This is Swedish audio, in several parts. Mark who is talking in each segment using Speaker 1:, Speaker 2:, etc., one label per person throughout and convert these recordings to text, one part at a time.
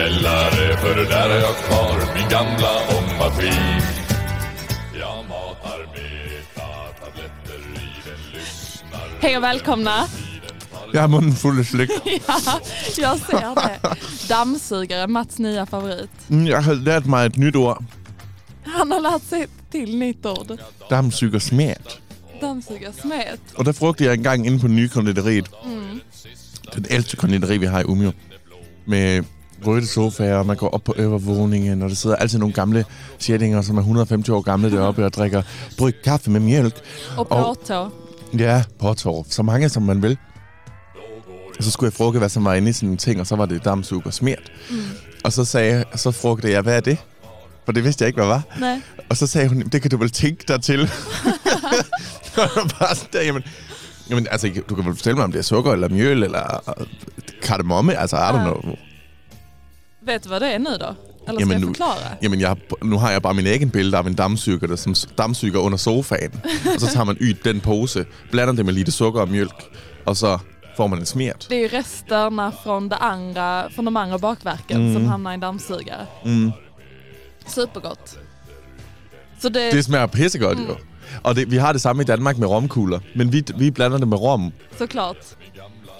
Speaker 1: källare för där har jag kvar min gamla ångmaskin. Jag matar metatabletter i den lyssnar.
Speaker 2: Hej och välkomna.
Speaker 3: Jag har munnen full av slick.
Speaker 2: Ja, jag ser det. Dammsugare, Mats nya favorit.
Speaker 3: Mm, Jag har lärt mig ett nytt ord.
Speaker 2: Han har lärt sig ett till nytt ord.
Speaker 3: Dammsugersmet.
Speaker 2: Dammsugarsmet.
Speaker 3: Och det frugtade jag en gång inne på Nykonditoriet. Den äldste konditori vi har i Umeå. Med röda sofaer och man går upp på övervåningen och det sitter alltid några gamla kärringar som är 150 år gamla där uppe och dricker bryggt kaffe med mjölk.
Speaker 2: Och påtå.
Speaker 3: Ja, påtår. Så många som man vill. Och så skulle jag fråga vad som var inne i sådan en ting och så var det dammsugersmet. Och så, sagde, så frågade jag, vad är det? För det visste jag inte vad det var.
Speaker 2: Nej.
Speaker 3: Och så sagde hon, det kan du väl tänka dig jag bara sådan der, jamen, jamen, altså, du kan väl fortælle mig, om det är sukker eller mjöl eller kardemomme, alltså I don't know.
Speaker 2: Vet du vad det är nu då? Eller ska
Speaker 3: Jamen
Speaker 2: jag
Speaker 3: nu-
Speaker 2: förklara?
Speaker 3: Jamen, jeg, nu har jeg bare min egen billede av en dammsuger, der som dammsuger under sofaen. og så tager man ydt den pose, blander det med lite sukker og mjölk, og så får man en smert.
Speaker 2: Det är ju resterna från, det andra, från de andra bakverken som hamnar i en dammsugare.
Speaker 3: Mm.
Speaker 2: Supergott. Så det,
Speaker 3: Det smager pissegodt jo. Og det, vi har det samme i Danmark med romkugler, men vi, vi blander det med rom.
Speaker 2: såklart.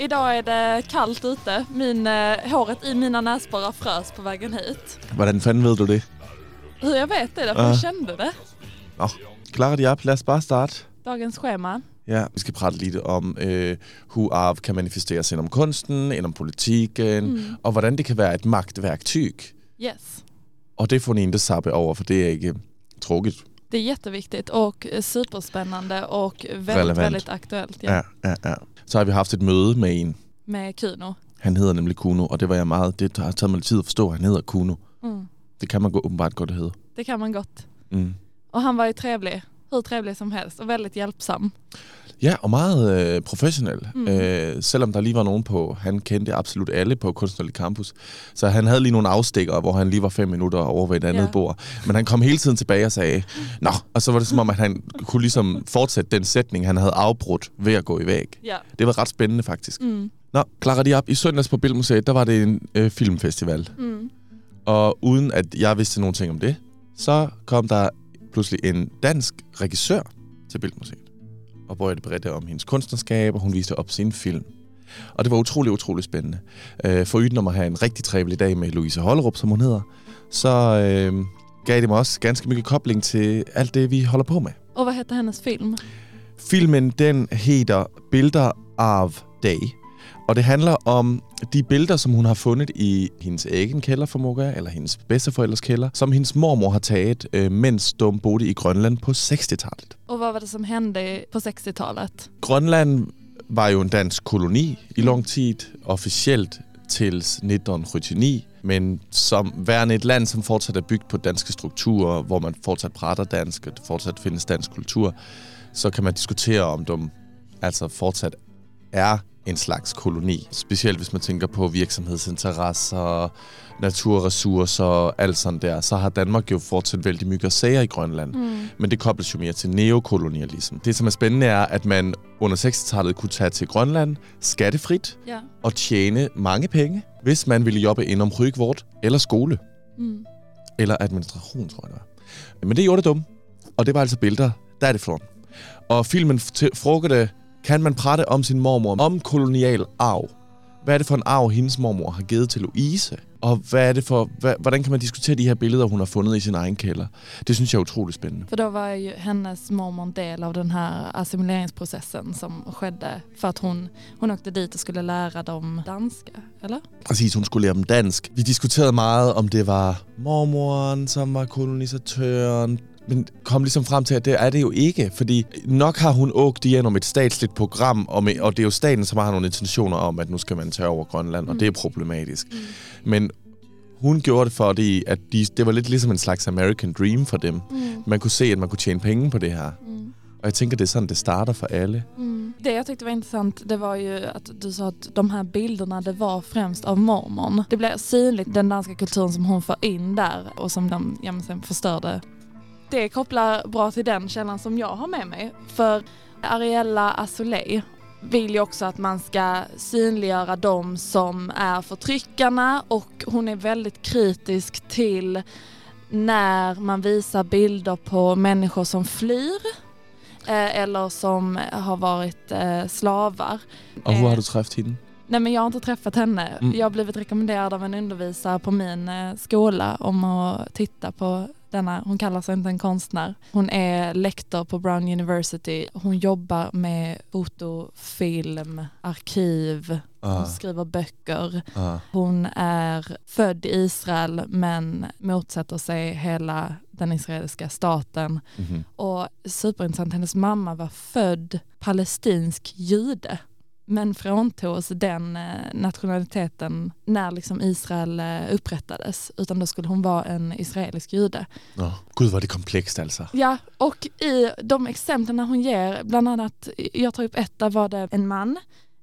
Speaker 2: Idag är det kallt ute. Min, eh, håret i mina näsborrar frös på vägen hit.
Speaker 3: Hvordan fanden ved du det?
Speaker 2: Hur jag vet det? Därför
Speaker 3: Ja.
Speaker 2: jag kände det.
Speaker 3: Nå, klarer de op? Lad os bare starte.
Speaker 2: Dagens schema.
Speaker 3: Ja, vi skal prate lidt om, øh, hur arv kan manifesteres inom kunsten, inom politiken,
Speaker 2: Mm.
Speaker 3: og hvordan det kan være et magtværktyg.
Speaker 2: Yes.
Speaker 3: Og det får ni inte sabbe over, for det er ikke tråkigt.
Speaker 2: Det är jätteviktigt och superspännande och väldigt,
Speaker 3: Relevant.
Speaker 2: väldigt aktuellt ja,
Speaker 3: Ja, ja. Så har vi haft et møde med en.
Speaker 2: med Kuno.
Speaker 3: Han hedder nemlig Kuno, og det var jeg meget, det har taget mig lidt tid at forstå, at han hedder Kuno.
Speaker 2: Mm.
Speaker 3: Det kan man gå, åbenbart godt hedde.
Speaker 2: Det kan man gott.
Speaker 3: Mm.
Speaker 2: Och han var ju trevlig, hur trevlig som helst och väldigt hjälpsam.
Speaker 3: Ja, og meget øh, professionel.
Speaker 2: Mm.
Speaker 3: Øh, selvom der lige var nogen på, han kendte absolut alle på Kunstnerlig Campus. Så han havde lige nogle afstikker, hvor han lige var fem minutter over ved et andet
Speaker 2: ja.
Speaker 3: bord. Men han kom hele tiden tilbage og sagde, Nå, og så var det som om, at han kunne ligesom fortsætte den sætning, han havde afbrudt ved at gå i væg.
Speaker 2: Ja.
Speaker 3: Det var ret spændende faktisk.
Speaker 2: Mm.
Speaker 3: Nå, klarer de op. I søndags på Bilmuseet, der var det en øh, filmfestival.
Speaker 2: Mm.
Speaker 3: Og uden at jeg vidste nogen ting om det, så kom der pludselig en dansk regissør til Bilmuseet. Og började berätta om hendes kunstnerskab, og hun viste op sin film. Og det var utrolig, utrolig spændende. Øh, Foruden om at have en rigtig trevlig dag med Louise Hollerup, som hun hedder, så øh, gav det mig også ganske mycket kobling til alt det, vi holder på med.
Speaker 2: Och vad heter hennes film?
Speaker 3: Filmen den hedder Billeder av dig, og det handler om de billeder, som hun har fundet i hendes egen kælder, formoder jeg, eller hendes bedsteforældres kælder, som hendes mormor har taget, øh, mens de boede i Grønland på 60-tallet.
Speaker 2: Och vad var det som hände på 60-talet?
Speaker 3: Grønland var jo en dansk koloni i lang tid, officielt til 1979, men som værende et land, som fortsat er bygget på danske strukturer, hvor man fortsat prater dansk, og fortsat findes dansk kultur, så kan man diskutere, om de altså fortsat er en slags koloni. Specielt hvis man tænker på virksomhedsinteresser, naturressourcer og alt sådan der, så har Danmark jo fortsat vældig mye at sige i Grønland.
Speaker 2: Mm.
Speaker 3: Men det kobles jo mere til neokolonialism. Det, som er spændende, er, at man under 60-tallet kunne tage til Grønland skattefrit
Speaker 2: Ja.
Speaker 3: og tjene mange penge, hvis man ville jobbe inden sjukvård eller skole.
Speaker 2: Mm.
Speaker 3: Eller administration, tror jeg det var. Men det gjorde det dumme. Og det var altså billeder derifrån. Og filmen frågade, kan man prate om sin mormor, om kolonial arv? Hvad er det for en arv, hendes mormor har givet til Louise? Og hvad er det hvad, hvordan kan man diskutere de her billeder, hun har fundet i sin egen kælder? Det synes jeg er utroligt spændende.
Speaker 2: För då var ju hennes mormor en del av den här assimileringsprocessen som skedde för att hon, hon åkte dit och skulle lära dem danska, eller?
Speaker 3: Præcis, hun skulle lære dem dansk. Vi diskuterede meget, om det var mormoren, som var kolonisatøren, men kom ligesom frem til, at det er det jo ikke, fordi nok har hun åkt igennem et statsligt program, og, med, og det er jo staten, som har nogle intentioner om, at nu skal man tage over Grønland, og
Speaker 2: Mm.
Speaker 3: det er problematisk. Men hun gjorde det, fordi at de, det var lidt ligesom en slags American Dream for dem.
Speaker 2: Mm.
Speaker 3: Man kunne se, at man kunne tjene penge på det her.
Speaker 2: Mm.
Speaker 3: Og jeg tænker, det er sådan, det starter for alle.
Speaker 2: Mm. Det jag tyckte var intressant det var ju att du sa att de här bilderna det var främst av mormon. Det blev synligt den danska kulturen som hon för in där och som de ja, sen förstörde. Det kopplar bra till den källan som jag har med mig. För Ariella Azoulay, vill ju också att man ska synliggöra de som är förtryckarna och hon är väldigt kritisk till när man visar bilder på människor som flyr eh, eller som har varit eh, slavar.
Speaker 3: Och hur har
Speaker 2: Eh,
Speaker 3: du träffat henne?
Speaker 2: Nej men jag har inte träffat henne.
Speaker 3: Mm.
Speaker 2: Jag har blivit rekommenderad av en undervisare på min eh, skola om att titta på denna, hon kallar sig inte en konstnär. Hon är lektor på Brown University. Hon jobbar med foto, film, arkiv,
Speaker 3: Ah,
Speaker 2: hon skriver böcker.
Speaker 3: ah.
Speaker 2: Hon är född i Israel men motsätter sig hela den israeliska staten.
Speaker 3: Mhm.
Speaker 2: Och superintressant, hennes mamma var född palestinsk jude men fråntogs den eh, nationaliteten när liksom Israel eh, upprättades utan då skulle hon vara en israelisk jude.
Speaker 3: Nå, Gud vad det är komplext alltså.
Speaker 2: Ja, och i de exemplen hon ger, bland annat, jag tar upp ett, där var det en man,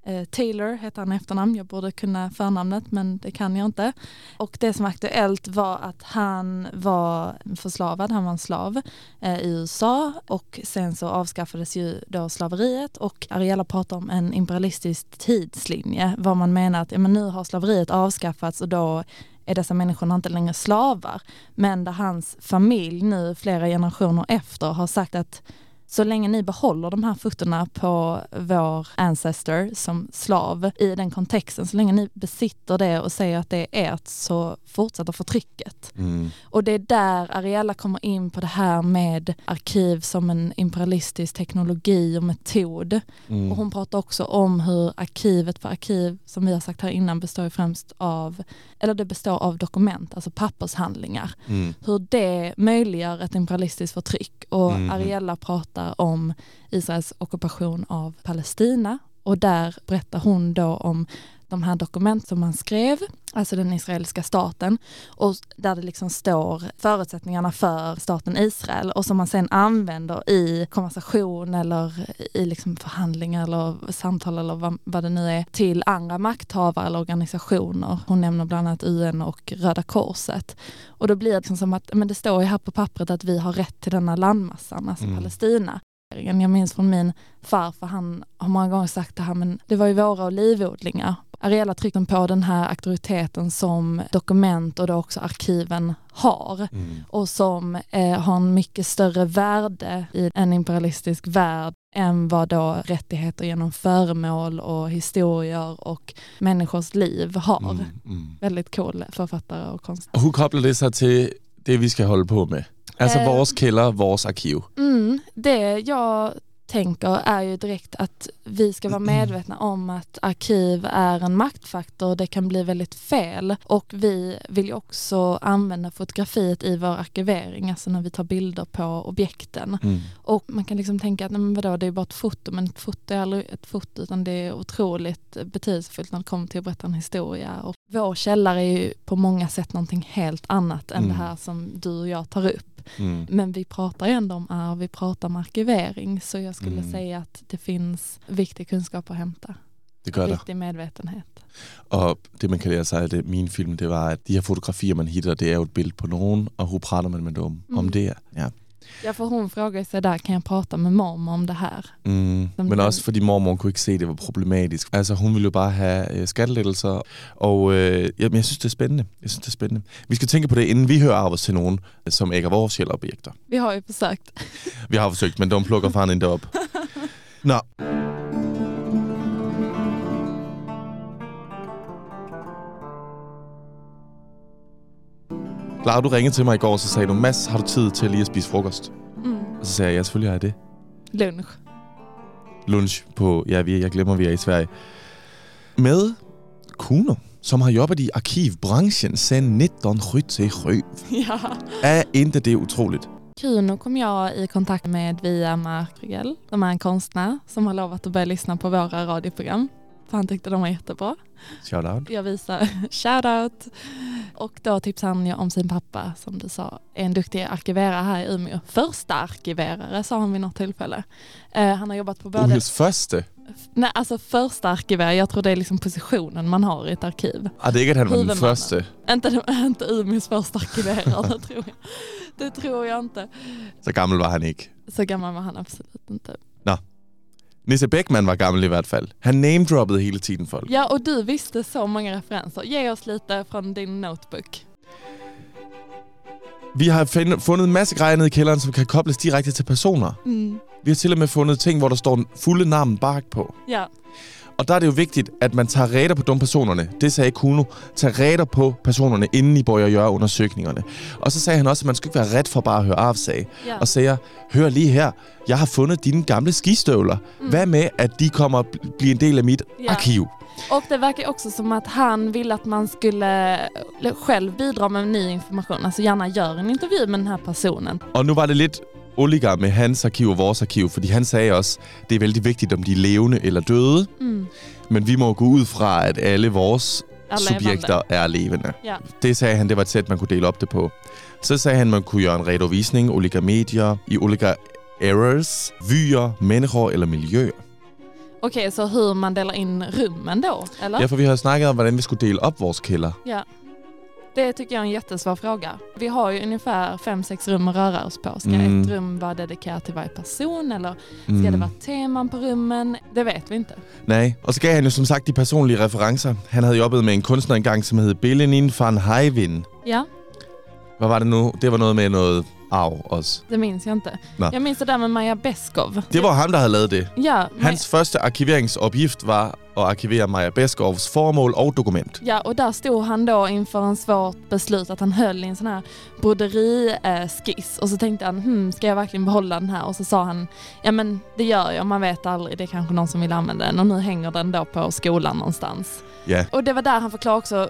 Speaker 2: Eh, Taylor heter han i efternamn, jag borde kunna förnamnet men det kan jag inte. Och det som var aktuellt var att han var förslavad, han var en slav eh, i USA och sen så avskaffades ju då slaveriet. Och Ariella pratar om en imperialistisk tidslinje, vad man menar att ja, men nu har slaveriet avskaffats och då är dessa människor inte längre slavar. Men där hans familj nu flera generationer efter har sagt att så länge ni behåller de här fötterna på vår ancestor som slav i den kontexten, så länge ni besitter det och säger att det är ert så fortsätter förtrycket.
Speaker 3: Mm.
Speaker 2: Och det är där Ariella kommer in på det här med arkiv som en imperialistisk teknologi och metod.
Speaker 3: Mm.
Speaker 2: Och hon pratar också om hur arkivet för arkiv, som vi har sagt här innan, består främst av, eller det består av dokument, alltså pappershandlingar.
Speaker 3: Mm.
Speaker 2: Hur det möjliggör ett imperialistiskt förtryck. Och
Speaker 3: Mhm.
Speaker 2: Ariella pratar om Israels ockupation av Palestina. Och där berättar hon då om de här dokument som man skrev, alltså den israeliska staten, och där det liksom står förutsättningarna för staten Israel och som man sen använder i konversation eller i liksom förhandlingar eller samtal eller vad, vad det nu är till andra makthavare eller organisationer. Hon nämner bland annat UN och Röda Korset. Och då blir det liksom som att, men det står ju här på pappret att vi har rätt till denna landmassan, alltså
Speaker 3: Mm.
Speaker 2: Palestina. Jag minns från min farfar, han har många gånger sagt det här, men det var ju våra olivodlingar. Ariella trycker på den här auktoriteten som dokument och då också arkiven har
Speaker 3: Mm.
Speaker 2: och som eh, har en mycket större värde i en imperialistisk värld än vad då rättigheter genom föremål och historier och människors liv har.
Speaker 3: Mm. Mm.
Speaker 2: Väldigt cool författare och konstnär.
Speaker 3: Hur kopplar det sig till det vi ska hålla på med? Alltså
Speaker 2: Eh.
Speaker 3: vårs källor, vårs arkiv.
Speaker 2: Mm, det jag tänker är ju direkt att vi ska vara medvetna om att arkiv är en maktfaktor och det kan bli väldigt fel. Och vi vill ju också använda fotografiet i vår arkivering, alltså när vi tar bilder på objekten.
Speaker 3: Mm.
Speaker 2: Och man kan liksom tänka att nej, men vadå, det är bara ett foto, men ett foto är aldrig ett foto utan det är otroligt betydelsefullt när det kommer till att berätta en historia. Och vår källare är ju på många sätt någonting helt annat än
Speaker 3: Mm.
Speaker 2: det här som du och jag tar upp.
Speaker 3: Mm.
Speaker 2: Men vi pratar ändå om arv, vi pratar om arkivering så jag skulle
Speaker 3: Mm.
Speaker 2: säga att det finns viktig kunskap att hämta.
Speaker 3: Det gör det.
Speaker 2: Viktig medvetenhet.
Speaker 3: Och det man kan lära sig av min film, det var att de här fotografier man hittar, det är ju ett bild på någon och hur pratar man med dem om
Speaker 2: Mm.
Speaker 3: det? Ja.
Speaker 2: Ja för hon frågar sig där, kan jag prata med mormor om det här?
Speaker 3: Mm. Men
Speaker 2: den-
Speaker 3: också fordi mormor kunne ikke se, det var problematisk. Altså hun ville jo bare have øh, skattelettelser, og øh, jamen, jeg synes, det er spændende. Jeg synes, det er spændende. Vi skal tænke på det, inden vi hører af os til nogen, som ægger vores sjælobjekter.
Speaker 2: Vi har ju försökt.
Speaker 3: Vi har forsøgt, men de plukker fan ikke op. Nå. Clara, du ringede til mig i går, så sagde du, Mads, har du tid til lige at spise frokost?
Speaker 2: Mm.
Speaker 3: Og så sagde jeg, ja, selvfølgelig har jeg det.
Speaker 2: Lunch.
Speaker 3: lunch på, ja, vi, jeg glemmer, vi er i Sverige, med Kuno, som har jobbet i arkivbranschen sedan 1977.
Speaker 2: Ja.
Speaker 3: Er inte det utroligt?
Speaker 2: Kuno kom jag i kontakt med via Mark Regell, som är en konstnär som har lovat att börja lyssna på våra radioprogram. För han tyckte de var jättebra.
Speaker 3: Shout out.
Speaker 2: Jag visar shoutout. Och då tipsade han ju om sin pappa som du sa är en duktig arkiverare här i Umeå. Första arkiverare sa han vid något tillfälle. Eh, han har jobbat på både...
Speaker 3: Umeås første.
Speaker 2: Nej, alltså första arkiverare, jag tror det är liksom positionen man har i ett arkiv.
Speaker 3: Ah, det han var den første.
Speaker 2: Inte, inte Umeås första arkiverare, det tror jag. Det tror jag inte.
Speaker 3: Så gammel var han ikke.
Speaker 2: Så gammal var han absolut inte.
Speaker 3: Nisse Bäckman var gammal i hvert fall. Han namedroppade hela tiden folk.
Speaker 2: Ja, och du visste så många referenser. Ge oss lite från din notebook.
Speaker 3: Vi har en masse grejer nede i kælderen, som kan kobles direkte til personer.
Speaker 2: Mm.
Speaker 3: Vi har til og med fundet ting, hvor der står fulde navn bak på.
Speaker 2: Ja,
Speaker 3: Og der er det jo vigtigt, at man tager räder på de personerne. Det sagde Kuno. Tag räder på personerne, inden I börjar göra undersökningerne. Og så sagde han også, at man skulle ikke være rädd for bare at høre af sig.
Speaker 2: ja.
Speaker 3: Og siger, hør lige her, jeg har fundet dine gamle skistøvler.
Speaker 2: Mm.
Speaker 3: Hvad med, at de kommer at bl- blive en del af mit
Speaker 2: Ja.
Speaker 3: arkiv?
Speaker 2: Och det verkar också som att han ville att man skulle själv bidra med ny information. Alltså gärna gör en intervju med den här personen.
Speaker 3: Og nu var det lidt olika med hans arkiv og vores arkiv, fordi han sagde også, det er vældig vigtigt, om de er levende eller døde.
Speaker 2: Mm.
Speaker 3: Men vi må gå ud fra, at alle vores
Speaker 2: Är
Speaker 3: subjekter er levende.
Speaker 2: Ja.
Speaker 3: Det sagde han, det var et sæt, man kunne dele op det på. Så sagde han, man kunne gøre en redovisning, olika medier, i olika errors, vyer, människor eller miljøer.
Speaker 2: Okej, så hur man delar in rummen då, eller?
Speaker 3: Ja, for vi har snakket om, hvordan vi skulle dele op vores kælder.
Speaker 2: Ja. Det tycker jag är en jättesvår fråga. Vi har ju ungefär fem, sex rum att röra oss på. Ska
Speaker 3: Mm.
Speaker 2: ett rum vara dedikerat till varje person eller ska
Speaker 3: Mm.
Speaker 2: det vara teman på rummen? Det vet vi inte.
Speaker 3: Nej, og så gav han jo som sagt de personlige referencer. Han havde jobbet med en kunstner engang, som hed Billenin van Heijvin.
Speaker 2: Ja,
Speaker 3: Hvad var det nu? Det var noget med noget arv også.
Speaker 2: det minns jag inte.
Speaker 3: Nå.
Speaker 2: Jag minns det där med Maja Beskov.
Speaker 3: Det var ham, der havde lavet det.
Speaker 2: Ja,
Speaker 3: Hans første arkiveringsopgift var at arkivere Maja Beskovs formål og dokument.
Speaker 2: Ja, och där stod han då inför en svårt beslut att han höll i en sån här broderiskiss och så tänkte han, hmm, ska jag verkligen behålla den här? Och så sa han, ja men det gör jag, man vet aldrig, det är kanske någon som vill använda den och nu hänger den då på skolan någonstans.
Speaker 3: Ja,
Speaker 2: Och det var där han förklarade också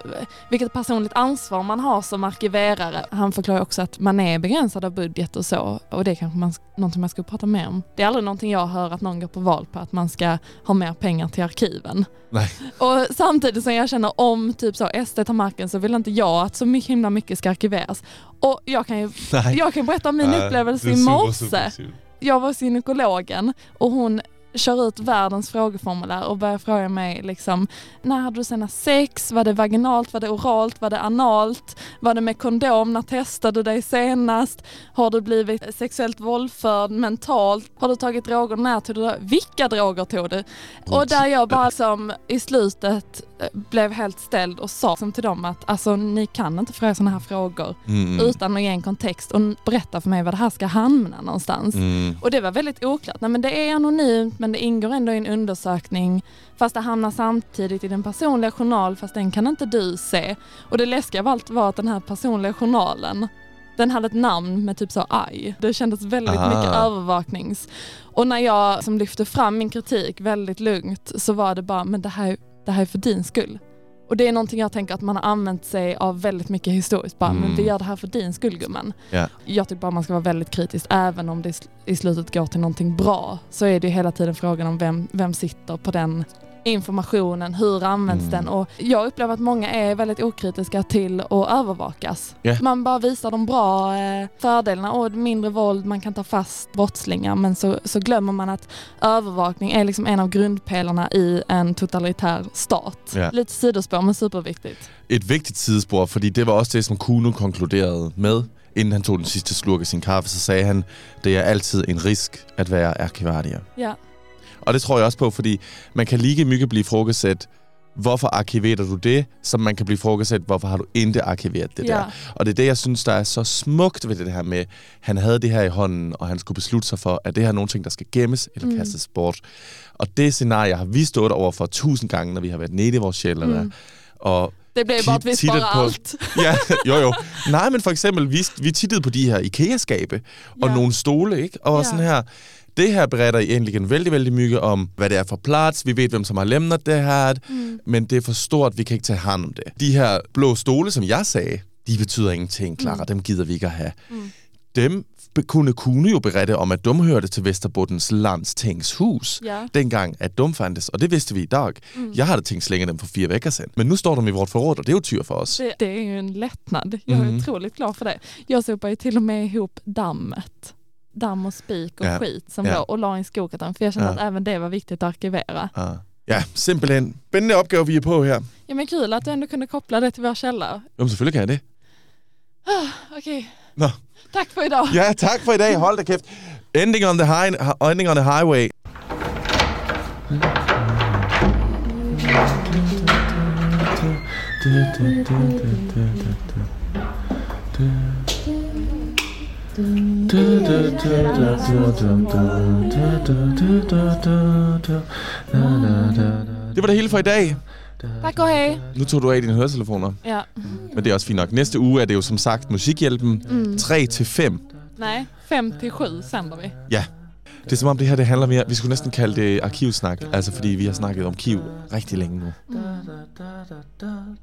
Speaker 2: vilket personligt ansvar man har som arkiverare. Han förklarar också att man är begränsad av budget och så och det är kanske man, någonting man ska prata mer om. Det är aldrig någonting jag hör att någon går på val på, att man ska ha mer pengar till arkiven.
Speaker 3: Nej.
Speaker 2: Och samtidigt som jag känner om typ så SD tar marken så vill inte jag att så mycket, himla mycket ska arkiveras. Och jag kan ju
Speaker 3: nej.
Speaker 2: jag kan berätta om min
Speaker 3: Ja,
Speaker 2: upplevelse i morse. Jag var hos gynekologen och hon kör ut världens frågeformulär och börjar fråga mig liksom, när hade du senast sex? Var det vaginalt? Var det oralt? Var det analt? Var det med kondom? När testade du dig senast? Har du blivit sexuellt våldförd mentalt? Har du tagit droger? När tog du? Vilka droger tog du? Och där jag bara som i slutet blev helt ställd och sa som till dem att alltså ni kan inte fråga sådana här frågor
Speaker 3: Mm.
Speaker 2: utan att ge en kontext och berätta för mig var det här ska hamna någonstans.
Speaker 3: Mm.
Speaker 2: Och det var väldigt oklart. Nej, men det är anonymt men det ingår ändå i en undersökning fast det hamnar samtidigt i den personliga journal fast den kan inte du se. Och det läskiga av allt var att den här personliga journalen den hade ett namn med typ så aj. Det kändes väldigt
Speaker 3: Ah.
Speaker 2: mycket övervaknings. Och när jag som lyfte fram min kritik väldigt lugnt så var det bara, men det här, det här är för din skull. Och det är någonting jag tänker att man har använt sig av väldigt mycket historiskt. Bara,
Speaker 3: Mm.
Speaker 2: men vi gör det här för din skull gumman.
Speaker 3: Ja.
Speaker 2: Jag tycker bara man ska vara väldigt kritisk. Även om det i slutet går till någonting bra så är det ju hela tiden frågan om vem, vem sitter på den informationen, hur används
Speaker 3: Mm.
Speaker 2: den? Och jag upplever att många är väldigt okritiska till att övervakas.
Speaker 3: Ja.
Speaker 2: Man bara visar de bra eh, fördelarna och mindre våld, man kan ta fast brottslingar men så, så glömmer man att övervakning är liksom en av grundpelarna i en totalitär stat.
Speaker 3: Ja.
Speaker 2: Lite sidospår men superviktigt.
Speaker 3: Et vigtigt sidespor, fordi det var også det, som Kuno konkluderede med, inden han tog den sidste slurk af sin kaffe, så sagde han, det er altid en risk at være arkivarie.
Speaker 2: Ja.
Speaker 3: Og det tror jeg også på, fordi man kan lige mycket blive frågesat, hvorfor arkiverer du det, som man kan blive frågesat, hvorfor har du ikke arkiveret det
Speaker 2: ja.
Speaker 3: der. Og det er det, jeg synes, der er så smukt ved det her med, han havde det her i hånden, og han skulle beslutte sig for, at det her er nogle ting, der skal gemmes eller
Speaker 2: Mm.
Speaker 3: kastes bort. Og det scenarie har vi stået over for tusind gange, når vi har været nede i vores sjæl.
Speaker 2: Mm.
Speaker 3: Og
Speaker 2: Det blir ju bara att vi
Speaker 3: Tittet
Speaker 2: sparar
Speaker 3: på-
Speaker 2: allt.
Speaker 3: ja, jo jo. Nej, men for eksempel, vi, vi tittede på de her IKEA-skabe og
Speaker 2: Ja.
Speaker 3: nogle stole, ikke? Og
Speaker 2: Ja.
Speaker 3: sådan her, det her beretter egentlig vældig, vældig mycket om, hvad det er for plads. Vi ved, hvem som har lemnet det her,
Speaker 2: Mm.
Speaker 3: men det er for stort, vi kan ikke tage hånd om det. De her blå stole, som jeg sagde, de betyder ingenting, Clara.
Speaker 2: Mm.
Speaker 3: Dem gider vi ikke at have.
Speaker 2: Mm.
Speaker 3: Dem be- kunne kunne jo berette om, at de hørte til Vesterbottens landstings
Speaker 2: Ja.
Speaker 3: dengang, at de fandtes. Og det vidste vi i dag.
Speaker 2: Mm.
Speaker 3: Jeg hade tänkt slänga dem för fyra veckor sedan. Men nu står de i vårt förråd och det är ju tur för oss.
Speaker 2: Det, det är ju en lättnad. Jag är
Speaker 3: Mm.
Speaker 2: otroligt glad för det. Jag sopade ju till och med ihop dammet. Damm och spik och
Speaker 3: Ja.
Speaker 2: skit som
Speaker 3: Ja.
Speaker 2: låg och la i en skokartong för jag kände
Speaker 3: Ja.
Speaker 2: att även det var viktigt att arkivera.
Speaker 3: Ja. ja, simpelthen. Spændende opgave, vi er på her.
Speaker 2: Ja men kul att du ändå kunde koppla det till vår källa.
Speaker 3: Jo, selvfølgelig kan jeg det.
Speaker 2: Ah, Okej,
Speaker 3: Nå.
Speaker 2: tack för idag.
Speaker 3: Ja, tak for i dag. Hold da kæft. Ending on the, high, ending on the highway. Det var det hele for i dag.
Speaker 2: Tack och hej.
Speaker 3: Nu tog du af dine høretelefoner,
Speaker 2: Ja.
Speaker 3: men det er også fint nok. Næste uge er det jo som sagt Musikhjælpen
Speaker 2: Mm.
Speaker 3: 3 til 5.
Speaker 2: Nej, fem till sju sänder vi.
Speaker 3: Ja. Det er som om det her det handler mere, vi skulle næsten kalde det arkivsnak, altså fordi vi har snakket om kiv rigtig længe nu.
Speaker 2: Mm.